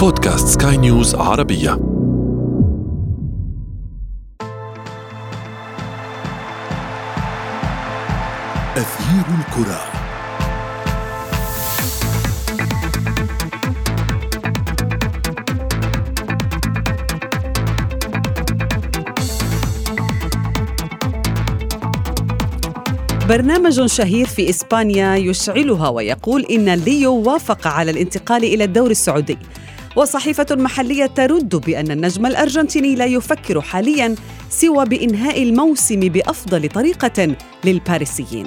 بودكاست سكاي نيوز عربية. أثير الكرة. برنامج شهير في إسبانيا يشعلها ويقول إن ليو وافق على الانتقال إلى الدور السعودي. وصحيفة محلية ترد بأن النجم الأرجنتيني لا يفكر حاليا سوى بإنهاء الموسم بأفضل طريقة للباريسيين.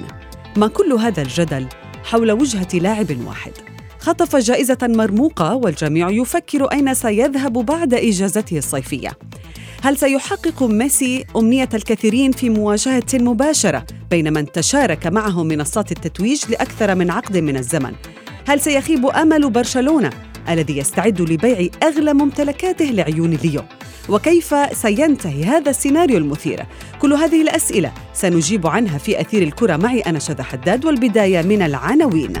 ما كل هذا الجدل حول وجهة لاعب واحد. خطف جائزة مرموقة والجميع يفكر أين سيذهب بعد إجازته الصيفية. هل سيحقق ميسي أمنية الكثيرين في مواجهة مباشرة بين من تشارك معه منصات التتويج لأكثر من عقد من الزمن؟ هل سيخيب أمل برشلونة؟ الذي يستعد لبيع أغلى ممتلكاته لعيون ليو؟ وكيف سينتهي هذا السيناريو المثير؟ كل هذه الأسئلة سنجيب عنها في أثير الكرة معي أنا شذى حداد والبداية من العناوين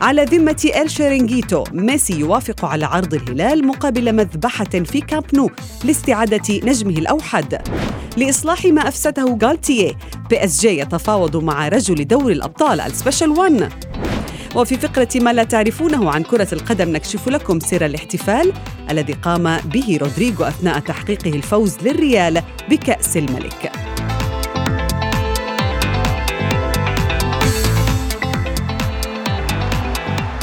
على ذمة إل شيرينغيتو ميسي يوافق على عرض الهلال مقابل مذبحة في كامب نو لاستعادة نجمه الأوحد لإصلاح ما أفسده غالتيه بي إس جي يتفاوض مع رجل دور الأبطال ال Special One وفي فقرة ما لا تعرفونه عن كرة القدم نكشف لكم سر الاحتفال الذي قام به رودريغو أثناء تحقيقه الفوز للريال بكأس الملك.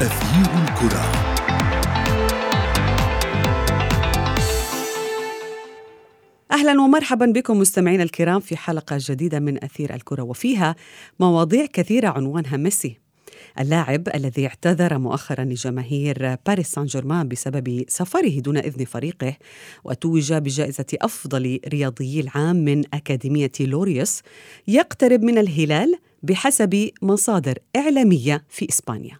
أثير الكرة. أهلا ومرحبا بكم مستمعينا الكرام في حلقة جديدة من أثير الكرة وفيها مواضيع كثيرة. عنوانها ميسي. اللاعب الذي اعتذر مؤخرا لجماهير باريس سان جيرمان بسبب سفره دون إذن فريقه وتوج بجائزة أفضل رياضي العام من أكاديمية لوريوس يقترب من الهلال بحسب مصادر إعلامية في إسبانيا.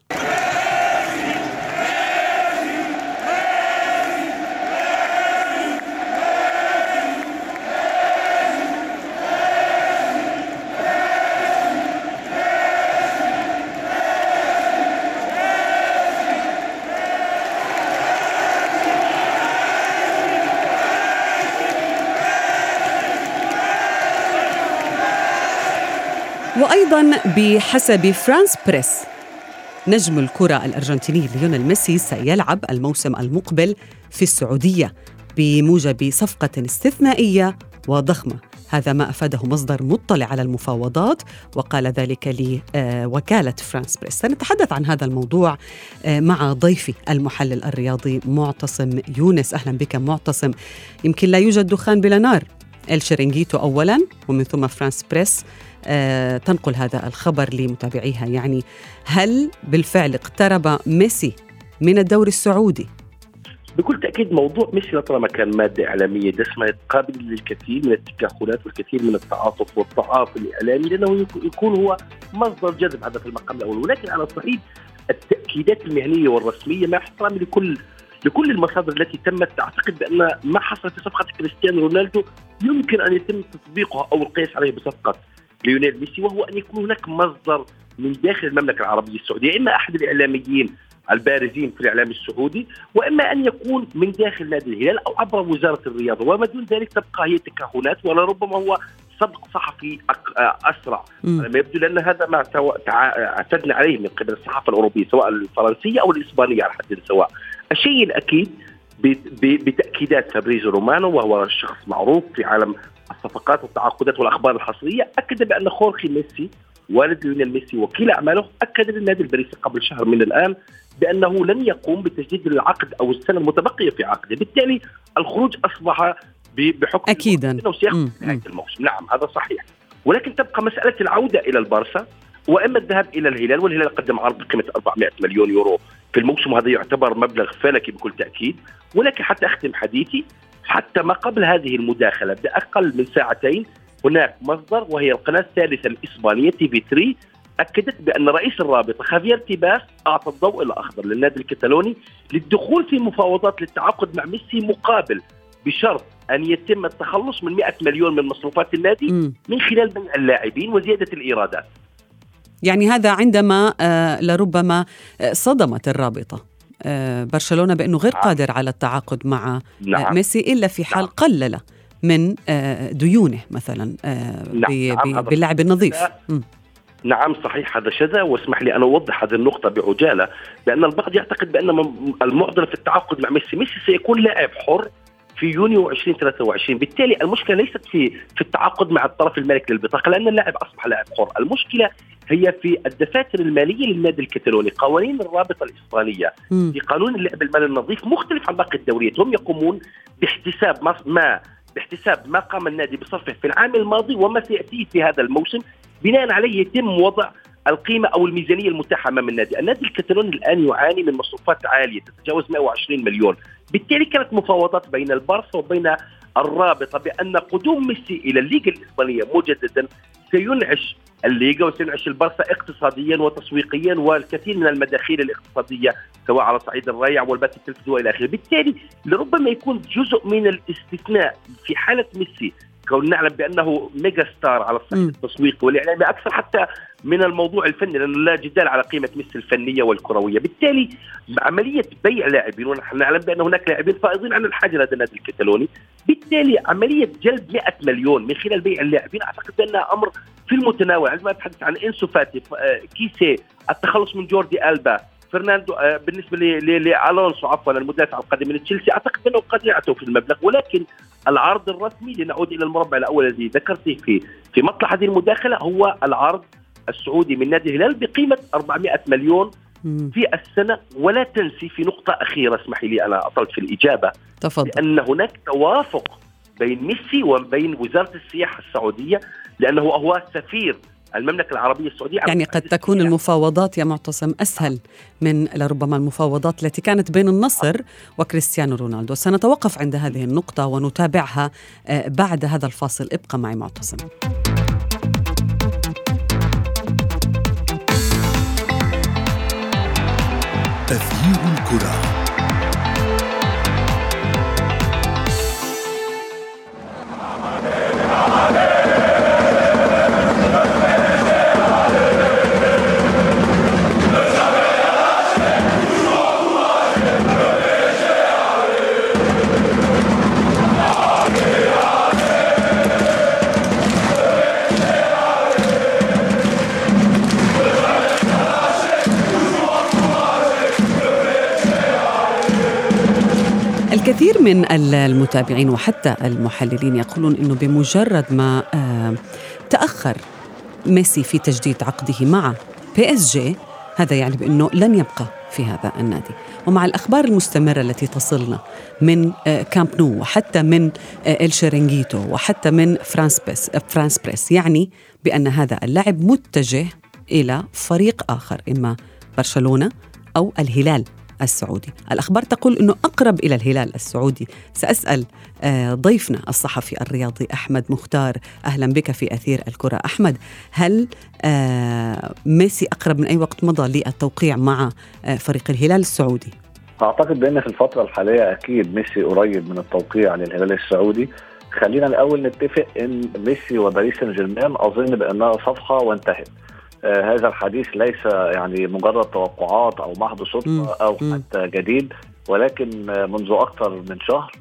وأيضا بحسب فرانس بريس. نجم الكرة الأرجنتيني ليونيل ميسي سيلعب الموسم المقبل في السعودية بموجب صفقة استثنائية وضخمة. هذا ما أفاده مصدر مطلع على المفاوضات وقال ذلك لوكالة فرانس بريس. سنتحدث عن هذا الموضوع آه، مع ضيفي المحلل الرياضي معتصم يونس. أهلا بك معتصم. يمكن لا يوجد دخان بلا نار. الشرينجيتو أولا ومن ثم فرانس بريس آه، تنقل هذا الخبر لمتابعيها. يعني هل بالفعل اقترب ميسي من الدوري السعودي؟ بكل تأكيد موضوع ميسي لطالما كان مادة إعلامية دسمة قابل للكثير من التكهنات والكثير من التعاطف والتعاطي الإعلامي لأنه يكون هو مصدر جذب هذا في المقام الأول. ولكن على الصعيد التأكيدات المهنية والرسمية مع احترامي لكل لكل المصادر التي تمت. تعتقد بأن ما حصل في صفقة كريستيانو رونالدو يمكن أن يتم تطبيقها أو القياس عليه بصفقة ليونيل ميسي وهو أن يكون هناك مصدر من داخل المملكة العربية السعودية إما أحد الإعلاميين البارزين في الإعلام السعودي واما أن يكون من داخل نادي الهلال أو عبر وزارة الرياضة وما دون ذلك تبقى هي تكهنات ولربما هو سبق صحفي أسرع. على ما يبدو لأن هذا ما اعتدنا عليه من قبل الصحافة الأوروبية سواء الفرنسية أو الإسبانية على حد سواء. الشيء الأكيد بتأكيدات فابريزو رومانو وهو شخص معروف في عالم الصفقات والتعاقدات والأخبار الحصرية أكد بأن خورخي ميسي والد ليونيل ميسي وكيل أعماله أكد للنادي الباريسي قبل شهر من الآن بأنه لن يقوم بتجديد العقد أو السنة المتبقية في عقده، بالتالي الخروج أصبح بحكم سيخرج نهاية الموسم، نعم هذا صحيح، ولكن تبقى مسألة العودة إلى البارسا وإما الذهاب إلى الهلال والهلال قدم عرض بقيمة 400 مليون يورو في الموسم وهذا يعتبر مبلغ فلكي بكل تأكيد ولكن حتى أختم حديثي حتى ما قبل هذه المداخلة بأقل من ساعتين هناك مصدر وهي القناة الثالثة الإسبانية تي في 3 أكدت بأن رئيس الرابطه خافير تيباس أعطى الضوء الاخضر للنادي الكتالوني للدخول في مفاوضات للتعاقد مع ميسي مقابل بشرط أن يتم التخلص من 100 مليون من مصروفات النادي م. من خلال بيع اللاعبين وزيادة الإيرادات. يعني هذا عندما آه لربما آه، صدمت الرابطة آه، برشلونة بأنه غير نعم. قادر على التعاقد مع نعم ميسي إلا في حال نعم. قلل من ديونه مثلا نعم، نعم، باللعب النظيف. نعم صحيح هذا شذا واسمح لي أن أوضح هذه النقطة بعجالة لأن البعض يعتقد بأن م- المعضلة في التعاقد مع ميسي، ميسي سيكون لاعب حر في يونيو 2023 بالتالي المشكلة ليست في في التعاقد مع الطرف المالك للبطاقة لأن اللاعب أصبح لاعب حر المشكلة هي في الدفاتر المالية للنادي الكتالوني. قوانين الرابطة الاسبانيه. في قانون اللعب المالي النظيف مختلف عن باقي الدوريات. هم يقومون باحتساب ما, ما باحتساب ما قام النادي بصرفه في العام الماضي وما سيأتيه في هذا الموسم. بناء عليه يتم وضع القيمة أو الميزانية المتاحة أمام النادي، النادي الكتالوني الآن يعاني من مصروفات عالية تتجاوز 120 مليون، بالتالي كانت مفاوضات بين البارسا وبين الرابطة بأن قدوم ميسي إلى الليغا الإسبانية مجددا سينعش الليغا وسينعش البارسا اقتصاديا وتسويقيا والكثير من المداخيل الاقتصادية سواء على صعيد الريع والبث التلفزيوني إلى آخره، بالتالي لربما يكون جزء من الاستثناء في حالة ميسي كون نعلم بأنه mega star على الصعيد. التسويقي والاعلامي أكثر حتى من الموضوع الفني لأنه لا جدال على قيمة ميسي الفنية والكروية، بالتالي عملية بيع لاعبين ونحن نعلم بأن هناك لاعبين فائضين عن الحاجة لدى النادي الكتالوني، بالتالي عملية جلب 100 مليون من خلال بيع اللاعبين أعتقد بأنها أمر في المتناول، عندما نتحدث عن إنسو فاتي آه، كيسي، التخلص من جوردي ألبا، فرناندو آه، بالنسبة لألونسو عفوا المدافع القادم من تشيلسي أعتقد أنه قد يعتوا في المبلغ ولكن العرض الرسمي لنعود إلى المربع الأول الذي ذكرته في في مطلع هذه المداخلة هو العرض السعودي من نادي الهلال بقيمة 400 مليون. في السنة ولا تنسي في نقطة أخيرة اسمحي لي أنا أطلت في الإجابة تفضل لأن هناك توافق بين ميسي وبين وزارة السياحة السعودية لأنه هو سفير المملكة العربية السعودية على يعني قد تكون. المفاوضات يا معتصم أسهل من لربما المفاوضات التي كانت بين النصر وكريستيانو رونالدو. سنتوقف عند هذه النقطة ونتابعها آه، بعد هذا الفاصل. ابقى معي معتصم. أثير الكرة. الكثير من ال- المتابعين وحتى المحللين يقولون إنه بمجرد ما تأخر ميسي في تجديد عقده مع بي إس جي هذا يعني بإنه لن يبقى في هذا النادي. ومع الأخبار المستمرة التي تصلنا من آه، كامب نو وحتى من آه، الشيرينجيتو وحتى من فرانس بس آه، فرانس بريس يعني بأن هذا اللاعب متجه إلى فريق آخر إما برشلونة أو الهلال. السعودي. الأخبار تقول أنه أقرب إلى الهلال السعودي. سأسأل آه، ضيفنا الصحفي الرياضي أحمد مختار. أهلا بك في أثير الكرة. أحمد هل آه، ميسي أقرب من أي وقت مضى للتوقيع مع آه، فريق الهلال السعودي؟ أعتقد بأن في الفترة الحالية أكيد ميسي قريب من التوقيع للهلال السعودي. خلينا الأول نتفق إن ميسي وباريس سان جيرمان أظن بأنها صفقة وانتهت. آه هذا الحديث ليس يعني مجرد توقعات أو محض. صدفه أو. حتى جديد ولكن منذ أكثر من شهر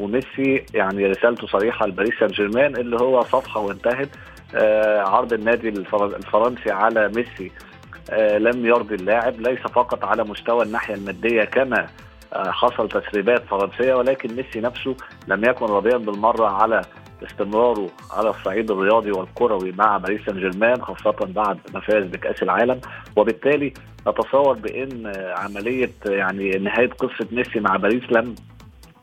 وميسي يعني رسالته صريحة لباريس سان جيرمان اللي هو صفحة وانتهت آه عرض النادي الفر- الفرنسي على ميسي آه لم يرضي اللاعب ليس فقط على مستوى الناحية المادية كما حصل تسريبات فرنسية ولكن ميسي نفسه لم يكن راضيا بالمرة على استمراره على الصعيد الرياضي والكروي مع باريس سان جيرمان خاصة بعد ما فاز بكأس العالم. وبالتالي آه، عملية آه، يعني نهاية قصة ميسي مع باريس لم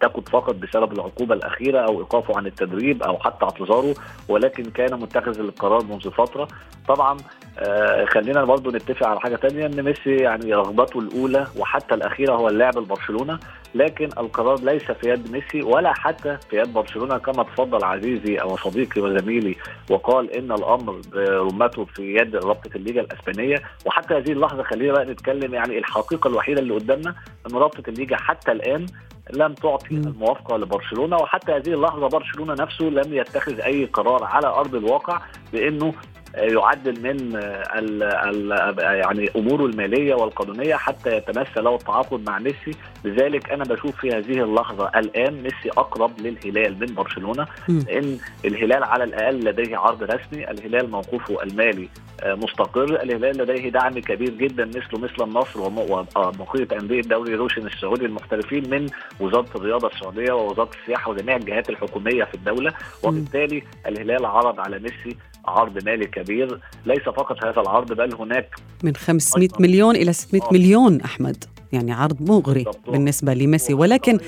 تكن فقط بسبب العقوبة الأخيرة أو إيقافه عن التدريب أو حتى اعتذاره ولكن كان متخذ القرار منذ فترة. طبعا آه خلينا برضو نتفق على حاجة تانية أن ميسي يعني رغبته الأولى وحتى الأخيرة هو اللعب لبرشلونة لكن القرار ليس في يد ميسي ولا حتى في يد برشلونة كما تفضل عزيزي أو صديقي وزميلي وقال إن الأمر برمته في يد رابطة الليجا الأسبانية وحتى هذه اللحظة خلينا بقى نتكلم يعني الحقيقة الوحيدة اللي قدامنا أن رابطة الليجا حتى الآن لم تعطي. الموافقة لبرشلونة وحتى هذه اللحظة برشلونة نفسه لم يتخذ أي قرار على أرض الواقع بإنه يعدل من ال ال يعني أموره المالية والقانونية حتى يتمثل له التعاقد مع ميسي. لذلك أنا بشوف في هذه اللحظة الآن ميسي أقرب للهلال من برشلونة لأن الهلال على الأقل لديه عرض رسمي الهلال موقفه المالي مستقر الهلال لديه دعم كبير جدا مثله مثل النصر وبقيه أندية الدوري روشن السعودي المحترفين من وزارة الرياضة السعودية ووزارة السياحة وجميع الجهات الحكومية في الدولة. وبالتالي الهلال عرض على ميسي عرض مالي كبير ليس فقط هذا العرض بل هناك من 500 مليون إلى 600 آه. مليون أحمد يعني عرض مغري بالنسبة لميسي. ولكن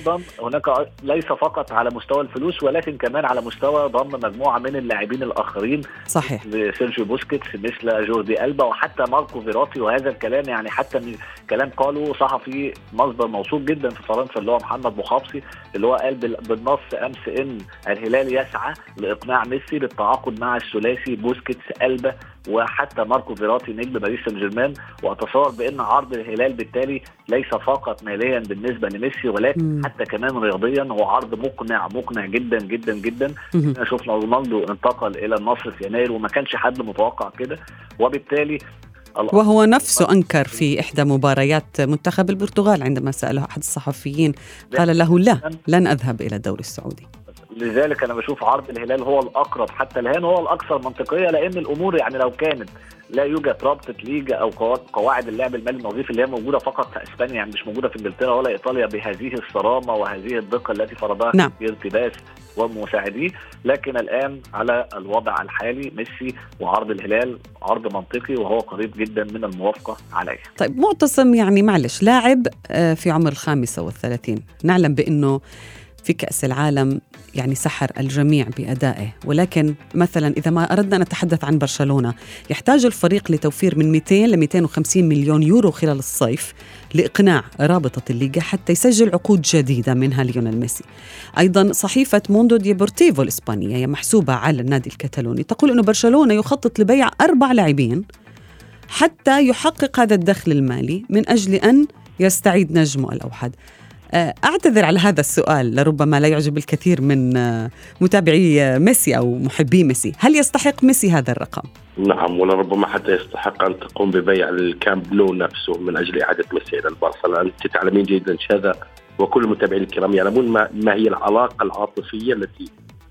هناك ليس فقط على مستوى الفلوس ولكن كمان على مستوى ضم مجموعة من اللاعبين الآخرين. صحيح. سيرجيو بوسكيتس مثل جوردي ألبا وحتى ماركو فيراتي وهذا الكلام يعني حتى كلام قاله صحفي مصدر موثوق جدا في فرنسا اللي هو محمد بوخابسي اللي هو قال بالنص أمس إن الهلال يسعى لإقناع ميسي بالتعاقد مع الثلاثي بوسكيتس ألبا وحتى ماركو فيراتي نجم باريس سان جيرمان واتصور بأن عرض الهلال بالتالي ليس فقط ماليا بالنسبة لميسي ولكن مم. حتى كمان رياضيا هو عرض مقنع مقنع جدا جدا جدا. شفنا رونالدو انتقل إلى النصر في يناير وما كانش حد متوقع كده. وبالتالي وهو نفسه أنكر في إحدى مباريات منتخب البرتغال عندما سأله أحد الصحفيين قال له لا لن أذهب إلى الدوري السعودي. لذلك أنا بشوف عرض الهلال هو الأقرب حتى الآن هو الأكثر منطقية لأن الأمور يعني لو كانت لا يوجد رابطة ليجا أو قواعد اللعب المالي النظيف اللي هي موجودة فقط في إسبانيا يعني مش موجودة في إنجلترا ولا إيطاليا بهذه الصرامة وهذه الدقة التي فرضها نعم. ارتباس ومساعديه لكن الآن على الوضع الحالي ميسي وعرض الهلال عرض منطقي وهو قريب جدا من الموافقة عليه. طيب معتصم يعني معلش لاعب آه، في عمر الخامسة والثلاثين نعلم بأنه في كأس العالم يعني سحر الجميع بأدائه. ولكن مثلا إذا ما أردنا أن نتحدث عن برشلونة يحتاج الفريق لتوفير من 200 ل 250 مليون يورو خلال الصيف لإقناع رابطة الليغا حتى يسجل عقود جديدة منها ليونيل ميسي. أيضا صحيفة موندو ديبورتيفو الإسبانية هي محسوبة على النادي الكتالوني تقول أن برشلونة يخطط لبيع أربع لاعبين حتى يحقق هذا الدخل المالي من أجل أن يستعيد نجمه الأوحد. أعتذر على هذا السؤال لربما لا يعجب الكثير من آه، متابعي آه، ميسي أو محبي ميسي هل يستحق ميسي هذا الرقم؟ نعم ولربما حتى يستحق أن تقوم ببيع الكامب نو نفسه من أجل إعادة ميسي إلى البارسا أنت تعلمين جيدا شذا وكل المتابعين الكرام يعلمون ما, ما هي العلاقة العاطفية التي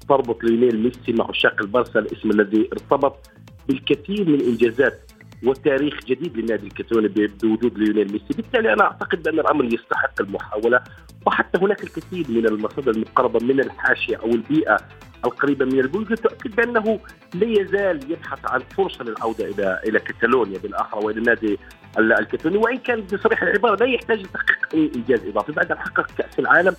تربط ليونيل ميسي مع عشاق البارسا الاسم الذي ارتبط بالكثير من إنجازات وتاريخ جديد للنادي الكتالوني بوجود ليونيل ميسي. بالتالي أنا أعتقد بان الأمر يستحق المحاولة وحتى هناك الكثير من المصادر المقربة من الحاشية أو البيئة القريبة من البلد تؤكد بأنه لا يزال يبحث عن فرصة للعودة إلى إلى كتالونيا بالاحرى وإلى النادي الكتالوني. وإن كان بصريح العبارة لا يحتاج لتحقيق أي إنجاز إضافي. بعد أن حقق كأس العالم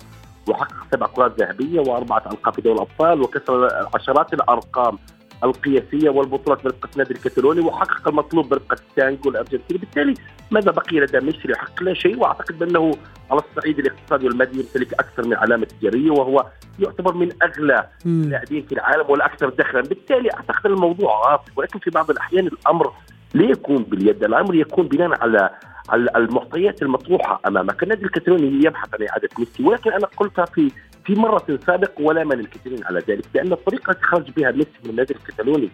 وحقق سبع كرات ذهبية وأربعة ألقاب في دوري الأبطال وكسر عشرات الأرقام القياسية والبطولات برقة النادي الكتالوني وحقق المطلوب برقة التانجو الارجنتيني بالتالي ماذا بقي لدى ميسي ليحقق لا شيء وأعتقد بأنه على الصعيد الاقتصادي والمادي يمتلك أكثر من علامة تجارية وهو يعتبر من أغلى اللاعبين في العالم والاكثر دخلا. بالتالي أعتقد الموضوع عاطفي ولكن في بعض الأحيان الأمر لا يكون باليد. الأمر يكون بناء على المعطيات المطروحة أمامك. النادي الكتالوني يبحث عن إعادة ميسي ولكن أنا قلتها في في مرة سابق ولامني الكثيرين على ذلك لأن الطريقة التي خرج بها ميسي من النادي الكتالوني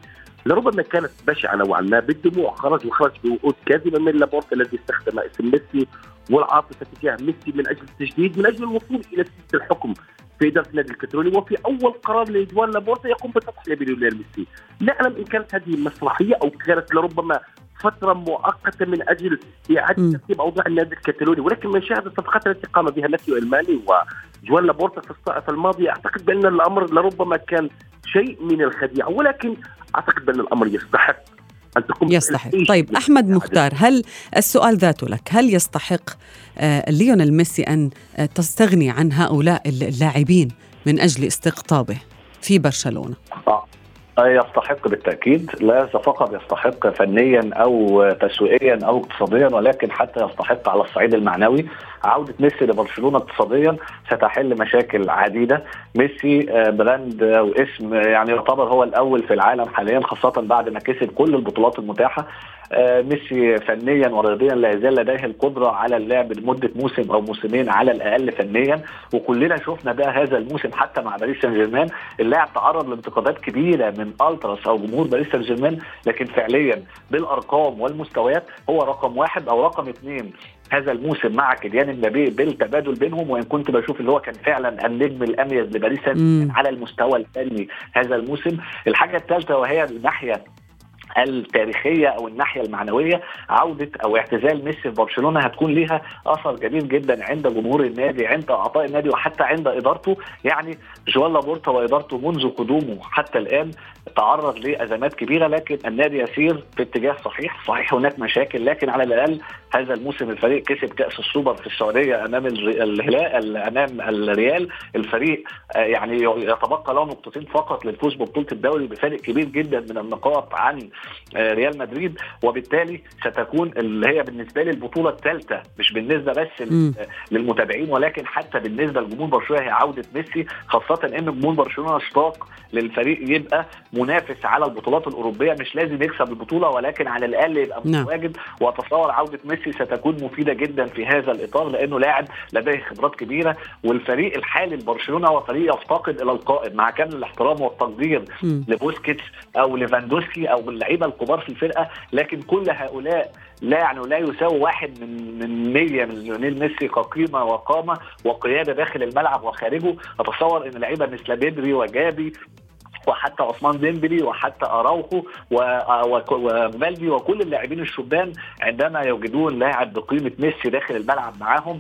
لربما كانت بشعة نوعا ما بالدموع خرج وخرج بوعود كاذبة من لابورتا الذي استخدم اسم ميسي والعاطفة تجاه ميسي من أجل التجديد من أجل الوصول إلى سياسة الحكم. في إدارة النادي الكتالوني وفي أول قرار لجوان لابورتا يقوم بفتح لليونيل ميسي. لا أعلم إن كانت هذه مسرحية أو كانت لربما فترة مؤقتة من أجل إعادة ترتيب أوضاع النادي الكتالوني ولكن من شاهد الصفقات التي قام بها ماتيو أليماني وجوان لابورتا في الماضية أعتقد بأن الأمر لربما كان شيء من الخديعة ولكن أعتقد بأن الأمر يستحق. أن تقوم يستحق. طيب أحمد مختار هل السؤال ذاته لك هل يستحق آه ليونيل ميسي أن آه تستغني عن هؤلاء اللاعبين من أجل استقطابه في برشلونة؟ آه. يستحق بالتأكيد ليس فقط يستحق فنيا أو تسويقيا أو اقتصاديا ولكن حتى يستحق على الصعيد المعنوي. عودة ميسي لبرشلونة اقتصاديا ستحل مشاكل عديدة. ميسي آه، brand واسم يعني يعتبر هو الأول في العالم حاليا خاصة بعد ما كسب كل البطولات المتاحة. آه، ميسي فنيا ورياضيا لا يزال لديه القدرة على اللعب لمدة موسم أو موسمين على الأقل فنيا. وكلنا شفنا ده هذا الموسم حتى مع باريس سان جيرمان اللاعب تعرض لانتقادات كبيرة من ألتراس أو جمهور باريس سان جيرمان لكن فعليا بالأرقام والمستويات هو رقم واحد أو رقم اثنين هذا الموسم مع كيليان امبابي بالتبادل بينهم. وإن كنت بشوف اللي هو كان فعلا النجم الاميز لباريس على المستوى الفني هذا الموسم. الحاجة الثالثه وهي الناحيه التاريخية أو الناحية المعنوية عودة أو اعتزال ميسي في برشلونة هتكون ليها أثر كبير جدا عند جمهور النادي عند أعضاء النادي وحتى عند إدارته. يعني جوال لابورتا وإدارته منذ قدومه حتى الآن تعرض لأزمات كبيرة لكن النادي يسير في اتجاه صحيح. صحيح هناك مشاكل لكن على الأقل هذا الموسم الفريق كسب كأس السوبر في السعودية أمام الهلال أمام الريال الفريق آه، يعني يتبقى له نقطتين فقط للفوز ببطولة الدوري بفارق كبير جدا من النقاط عن آه، ريال مدريد وبالتالي ستكون اللي هي بالنسبة لي البطولة الثالثة مش بالنسبة بس م. للمتابعين ولكن حتى بالنسبة لجمهور برشلونة هي عودة ميسي خاصة إن جمهور برشلونة اشتاق للفريق يبقى منافس على البطولات الأوروبية مش لازم يكسب البطولة ولكن على الأقل يبقى نعم. متواجد وأتصور عودة ميسي ستكون مفيدة جدا في هذا الإطار لأنه لاعب لديه خبرات كبيرة والفريق الحالي لبرشلونة هو فريق يفتقد إلى القائد مع كامل الاحترام والتقدير لبوسكيتس أو ليفاندوسكي أو اللعيبه الكبار في الفرقة لكن كل هؤلاء لا يعني لا يساوي واحد من من 100 من ليونيل ميسي كقيمة وقامة وقيادة داخل الملعب وخارجه. أتصور إن لعيبه مثل بيدري وجابي وحتى عثمان ديمبلي وحتى أراوخو وبالدي وكل اللاعبين الشبان عندما يوجدون لاعب بقيمة ميسي داخل الملعب معاهم.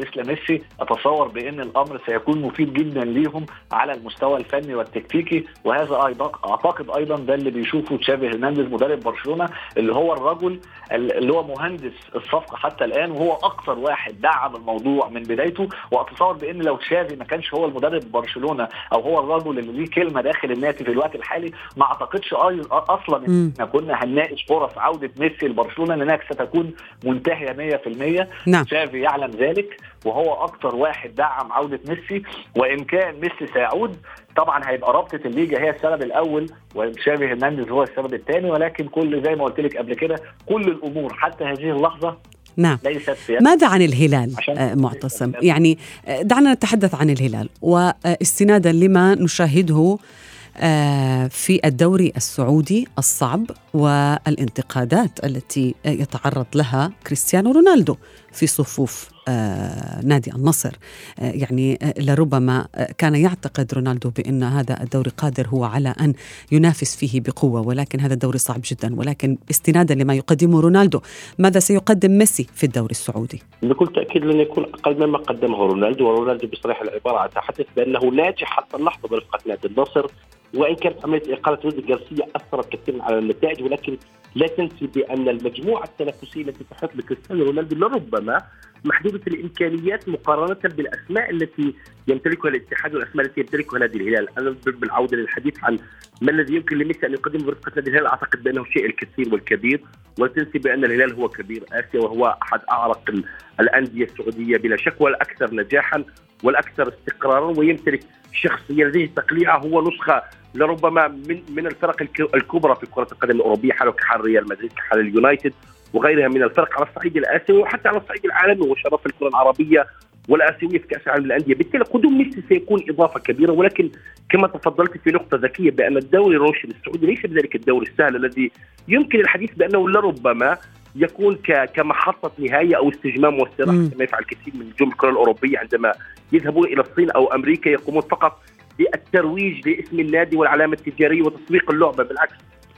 مثل ميسي أتصور بأن الأمر سيكون مفيد جدا ليهم على المستوى الفني والتكتيكي. وهذا أيضا أعتقد أيضا ده اللي بيشوفه تشافي هرنانديز مدرب برشلونة اللي هو الرجل اللي هو مهندس الصفقة حتى الآن وهو أكثر واحد دعم الموضوع من بدايته. وأتصور بأن لو تشافي ما كانش هو المدرب برشلونة أو هو الرجل اللي ليه كلمة داخل داخل النادي في الوقت الحالي ما أعتقدش أصلا إن إحنا كنا هنناقش فرص عودة ميسي لبرشلونة لأنها ستكون منتهية 100% نعم. شافي يعلم ذلك وهو أكتر واحد دعم عودة ميسي. وإن كان ميسي سيعود طبعا هيبقى رابطة الليجا هي السبب الأول وشافي هرنانديز هو السبب الثاني. ولكن كل زي ما قلت لك قبل كده كل الأمور حتى هذه اللحظة نعم. ماذا عن الهلال آه، معتصم؟ يعني آه، دعنا نتحدث عن الهلال واستنادا لما نشاهده في الدوري السعودي الصعب والانتقادات التي يتعرض لها كريستيانو رونالدو في صفوف آه، نادي النصر. آه، يعني لربما كان يعتقد رونالدو بأن هذا الدوري قادر هو على أن ينافس فيه بقوة ولكن هذا الدوري صعب جدا. ولكن استنادا لما يقدمه رونالدو ماذا سيقدم ميسي في الدوري السعودي؟ بكل تأكيد لن يكون أقل مما قدمه رونالدو ورونالدو بصريح العبارة أتحدث بأنه ناجح حتى اللحظة برفقة نادي النصر. وإن كانت عملية إقالة رودي جارسيا أثرت كثيرا على النتائج ولكن لا تنسي بأن المجموعة التنافسية التي تحط لكريستيانو رونالدو لربما محدودة الإمكانيات مقارنة بالأسماء التي يمتلكها الاتحاد والأسماء التي يمتلكها نادي الهلال، أنا بالعودة للحديث عن ما الذي يمكن لميسي أن يقدمه برفقة نادي الهلال. أعتقد بأنه الشيء الكثير والكبير ولا تنسي بأن الهلال هو كبير. آسيا وهو أحد أعرق الأندية السعودية بلا شك والاكثر نجاحا. والأكثر استقرارا ويمتلك شخصية لديه تقليعة هو نسخة لربما من من الفرق الكبرى في كرة القدم الأوروبية حاله كحال ريال مدريد كحال اليونايتد وغيرها من الفرق على الصعيد الآسيوي وحتى على الصعيد العالمي وشرف الكرة العربية والآسيوية في كأس العالم للأندية، بالتالي قدوم ميسي سيكون إضافة كبيرة ولكن كما تفضلت في نقطة ذكية بأن الدوري الروشن السعودي ليس بذلك الدوري السهل الذي يمكن الحديث بأنه لربما يكون كمحطة نهايه أو استجمام واستراحه كما يفعل كثير من نجوم الكرة الأوروبية عندما يذهبون إلى الصين أو أمريكا يقومون فقط بالترويج لاسم النادي والعلامة التجارية وتسويق اللعبة. بالعكس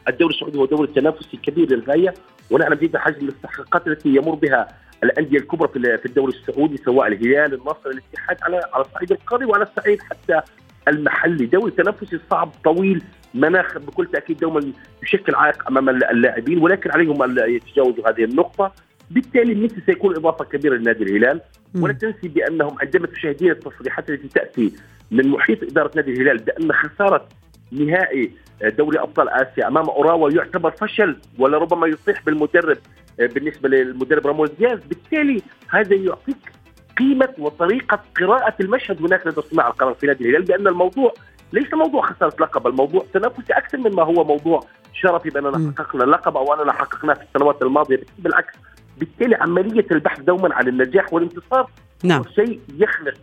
الدوري السعودي هو دوري تنافسي كبير للغاية ونحن نزيد حجم الاستحقاقات التي يمر بها الأندية الكبرى في الدوري السعودي سواء الهلال النصر الاتحاد على على الصعيد القاري وعلى الصعيد حتى المحلي. دوري تنافسي صعب طويل مناخ بكل تأكيد دوما يشكل عائق أمام اللاعبين ولكن عليهم أن يتجاوزوا هذه النقطة. بالتالي ميسي سيكون إضافة كبيرة لنادي الهلال. ولا تنسي بأنهم عندما تشاهدين التصريحات التي تأتي من محيط إدارة نادي الهلال بأن خسارة نهائي دوري أبطال آسيا أمام أوراوا يعتبر فشل ولربما يصيح بالمدرب بالنسبة للمدرب راموس دياز. بالتالي هذا يعطيك قيمة وطريقة قراءة المشهد هناك لدى صناع القرار في نادي الهلال بأن الموضوع ليس موضوع خسارة لقب الموضوع تنافسي أكثر مما هو موضوع شرفي بأننا حققنا اللقب أو أننا حققناه في السنوات الماضية بالعكس بالتالي عملية البحث دوما عن النجاح والانتصار نعم. شيء يخلق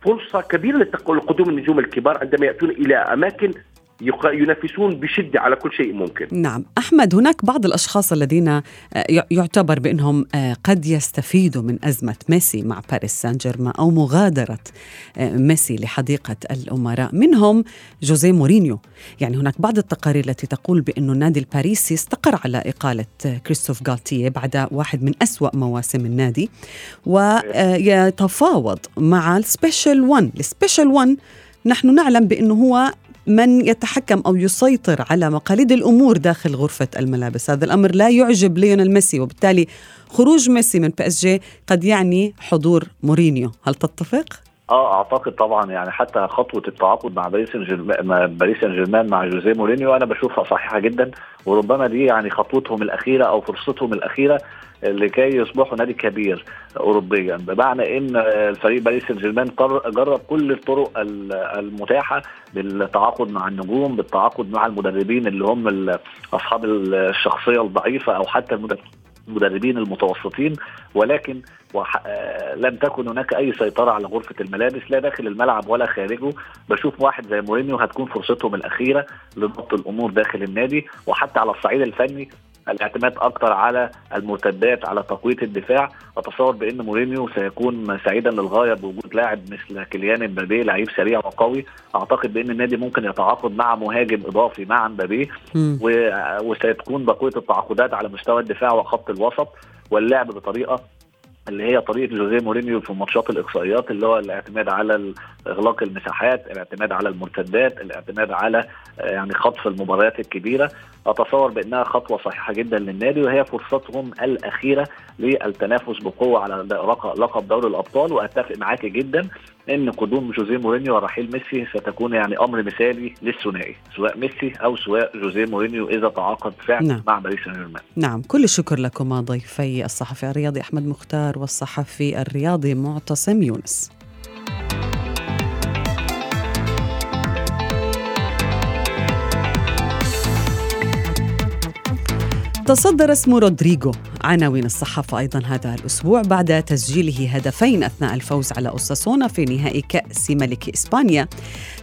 فرصة كبيرة لقدوم النجوم الكبار عندما يأتون إلى أماكن ينافسون بشدة على كل شيء ممكن. نعم، أحمد هناك بعض الأشخاص الذين آه، يعتبر بأنهم آه، قد يستفيدوا من أزمة ميسي مع باريس سان جيرمان أو مغادرة آه، ميسي لحديقة الأمراء، منهم جوزيه مورينيو، يعني هناك بعض التقارير التي تقول بانه النادي الباريسي استقر على إقالة كريستوف غالتيه بعد واحد من أسوأ مواسم النادي ويتفاوض مع ال special 1 ال special 1 نحن نعلم بأنه هو من يتحكم أو يسيطر على مقاليد الأمور داخل غرفة الملابس، هذا الأمر لا يعجب ليونيل ميسي وبالتالي خروج ميسي من PSG قد يعني حضور مورينيو، هل تتفق؟ آه أعتقد طبعا يعني حتى خطوة التعاقد مع باريس سان جيرمان باريس سان جيرمان مع جوزيه مورينيو أنا بشوفها صحيحة جدا وربما دي يعني خطوتهم الأخيرة أو فرصتهم الأخيرة لكي يصبحوا نادي كبير اوروبيا بمعنى إن الفريق باريس سان جيرمان جرب كل الطرق المتاحة بالتعاقد مع النجوم بالتعاقد مع المدربين اللي هم أصحاب الشخصية الضعيفة أو حتى المدربين المتوسطين ولكن وح... لم تكن هناك أي سيطرة على غرفة الملابس لا داخل الملعب ولا خارجه. بشوف واحد زي مورينيو هتكون فرصتهم الأخيرة لضبط الأمور داخل النادي وحتى على الصعيد الفني الاعتماد أكثر على المرتدات على تقوية الدفاع. أتصور بأن مورينيو سيكون سعيدا للغاية بوجود لاعب مثل كيليان امبابي لعيب سريع وقوي. أعتقد بأن النادي ممكن يتعاقد مع مهاجم إضافي مع امبابي. وستكون بقيه التعاقدات على مستوى الدفاع وخط الوسط واللعب بطريقة اللي هي طريقة جوزيه مورينيو في ماتشات الإقصائيات اللي هو الاعتماد على اغلاق المساحات، الاعتماد على المرتدات، الاعتماد على آه، يعني خطف المباريات الكبيرة، أتصور بأنها خطوة صحيحة جدا للنادي وهي فرصتهم الأخيرة للتنافس بقوة على لقب دوري الأبطال وأتفق معاك جدا إن قدوم جوزيه مورينيو ورحيل ميسي ستكون يعني أمر مثالي للثنائي سواء ميسي أو سواء جوزيه مورينيو إذا تعاقد فعلا نعم. مع باريس سان جيرمان. نعم كل الشكر لكما ضيفي الصحفي الرياضي أحمد مختار والصحفي الرياضي معتصم يونس. تصدر اسم رودريغو عناوين الصحافة أيضا هذا الأسبوع بعد تسجيله هدفين أثناء الفوز على أوساسونا في نهائي كأس ملك إسبانيا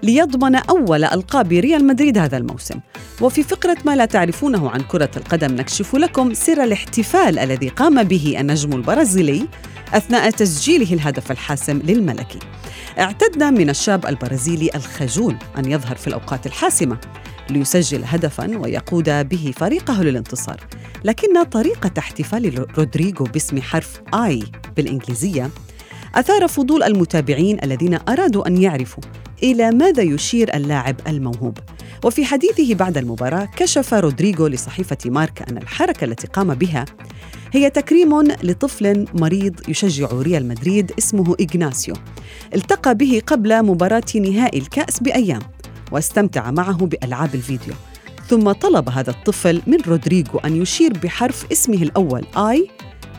ليضمن أول ألقاب ريال مدريد هذا الموسم. وفي فقرة ما لا تعرفونه عن كرة القدم نكشف لكم سر الاحتفال الذي قام به النجم البرازيلي أثناء تسجيله الهدف الحاسم للملكي. اعتدنا من الشاب البرازيلي الخجول أن يظهر في الأوقات الحاسمة. ليسجل هدفا ويقود به فريقه للانتصار. لكن طريقة احتفال رودريغو باسم حرف آي بالإنجليزية أثار فضول المتابعين الذين أرادوا أن يعرفوا إلى ماذا يشير اللاعب الموهوب. وفي حديثه بعد المباراة كشف رودريغو لصحيفة ماركا أن الحركة التي قام بها هي تكريم لطفل مريض يشجع ريال مدريد اسمه إغناسيو. التقى به قبل مباراة نهائي الكأس بأيام. واستمتع معه بألعاب الفيديو. ثم طلب هذا الطفل من رودريغو أن يشير بحرف اسمه الأول I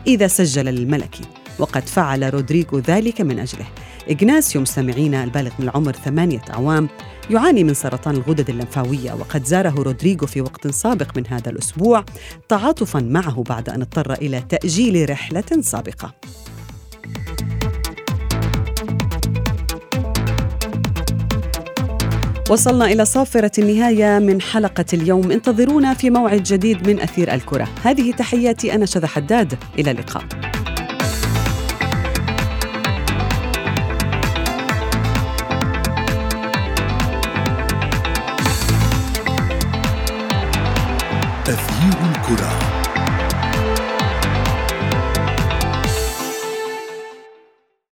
إذا سجل للملكي وقد فعل رودريغو ذلك من أجله. إغناسيو مستمعين البالغ من العمر ثمانية أعوام يعاني من سرطان الغدد اللمفاوية. وقد زاره رودريغو في وقت سابق من هذا الأسبوع تعاطفا معه بعد أن اضطر إلى تأجيل رحلة سابقة. وصلنا إلى صافرة النهاية من حلقة اليوم. انتظرونا في موعد جديد من أثير الكرة. هذه تحياتي أنا شذى حداد. إلى اللقاء.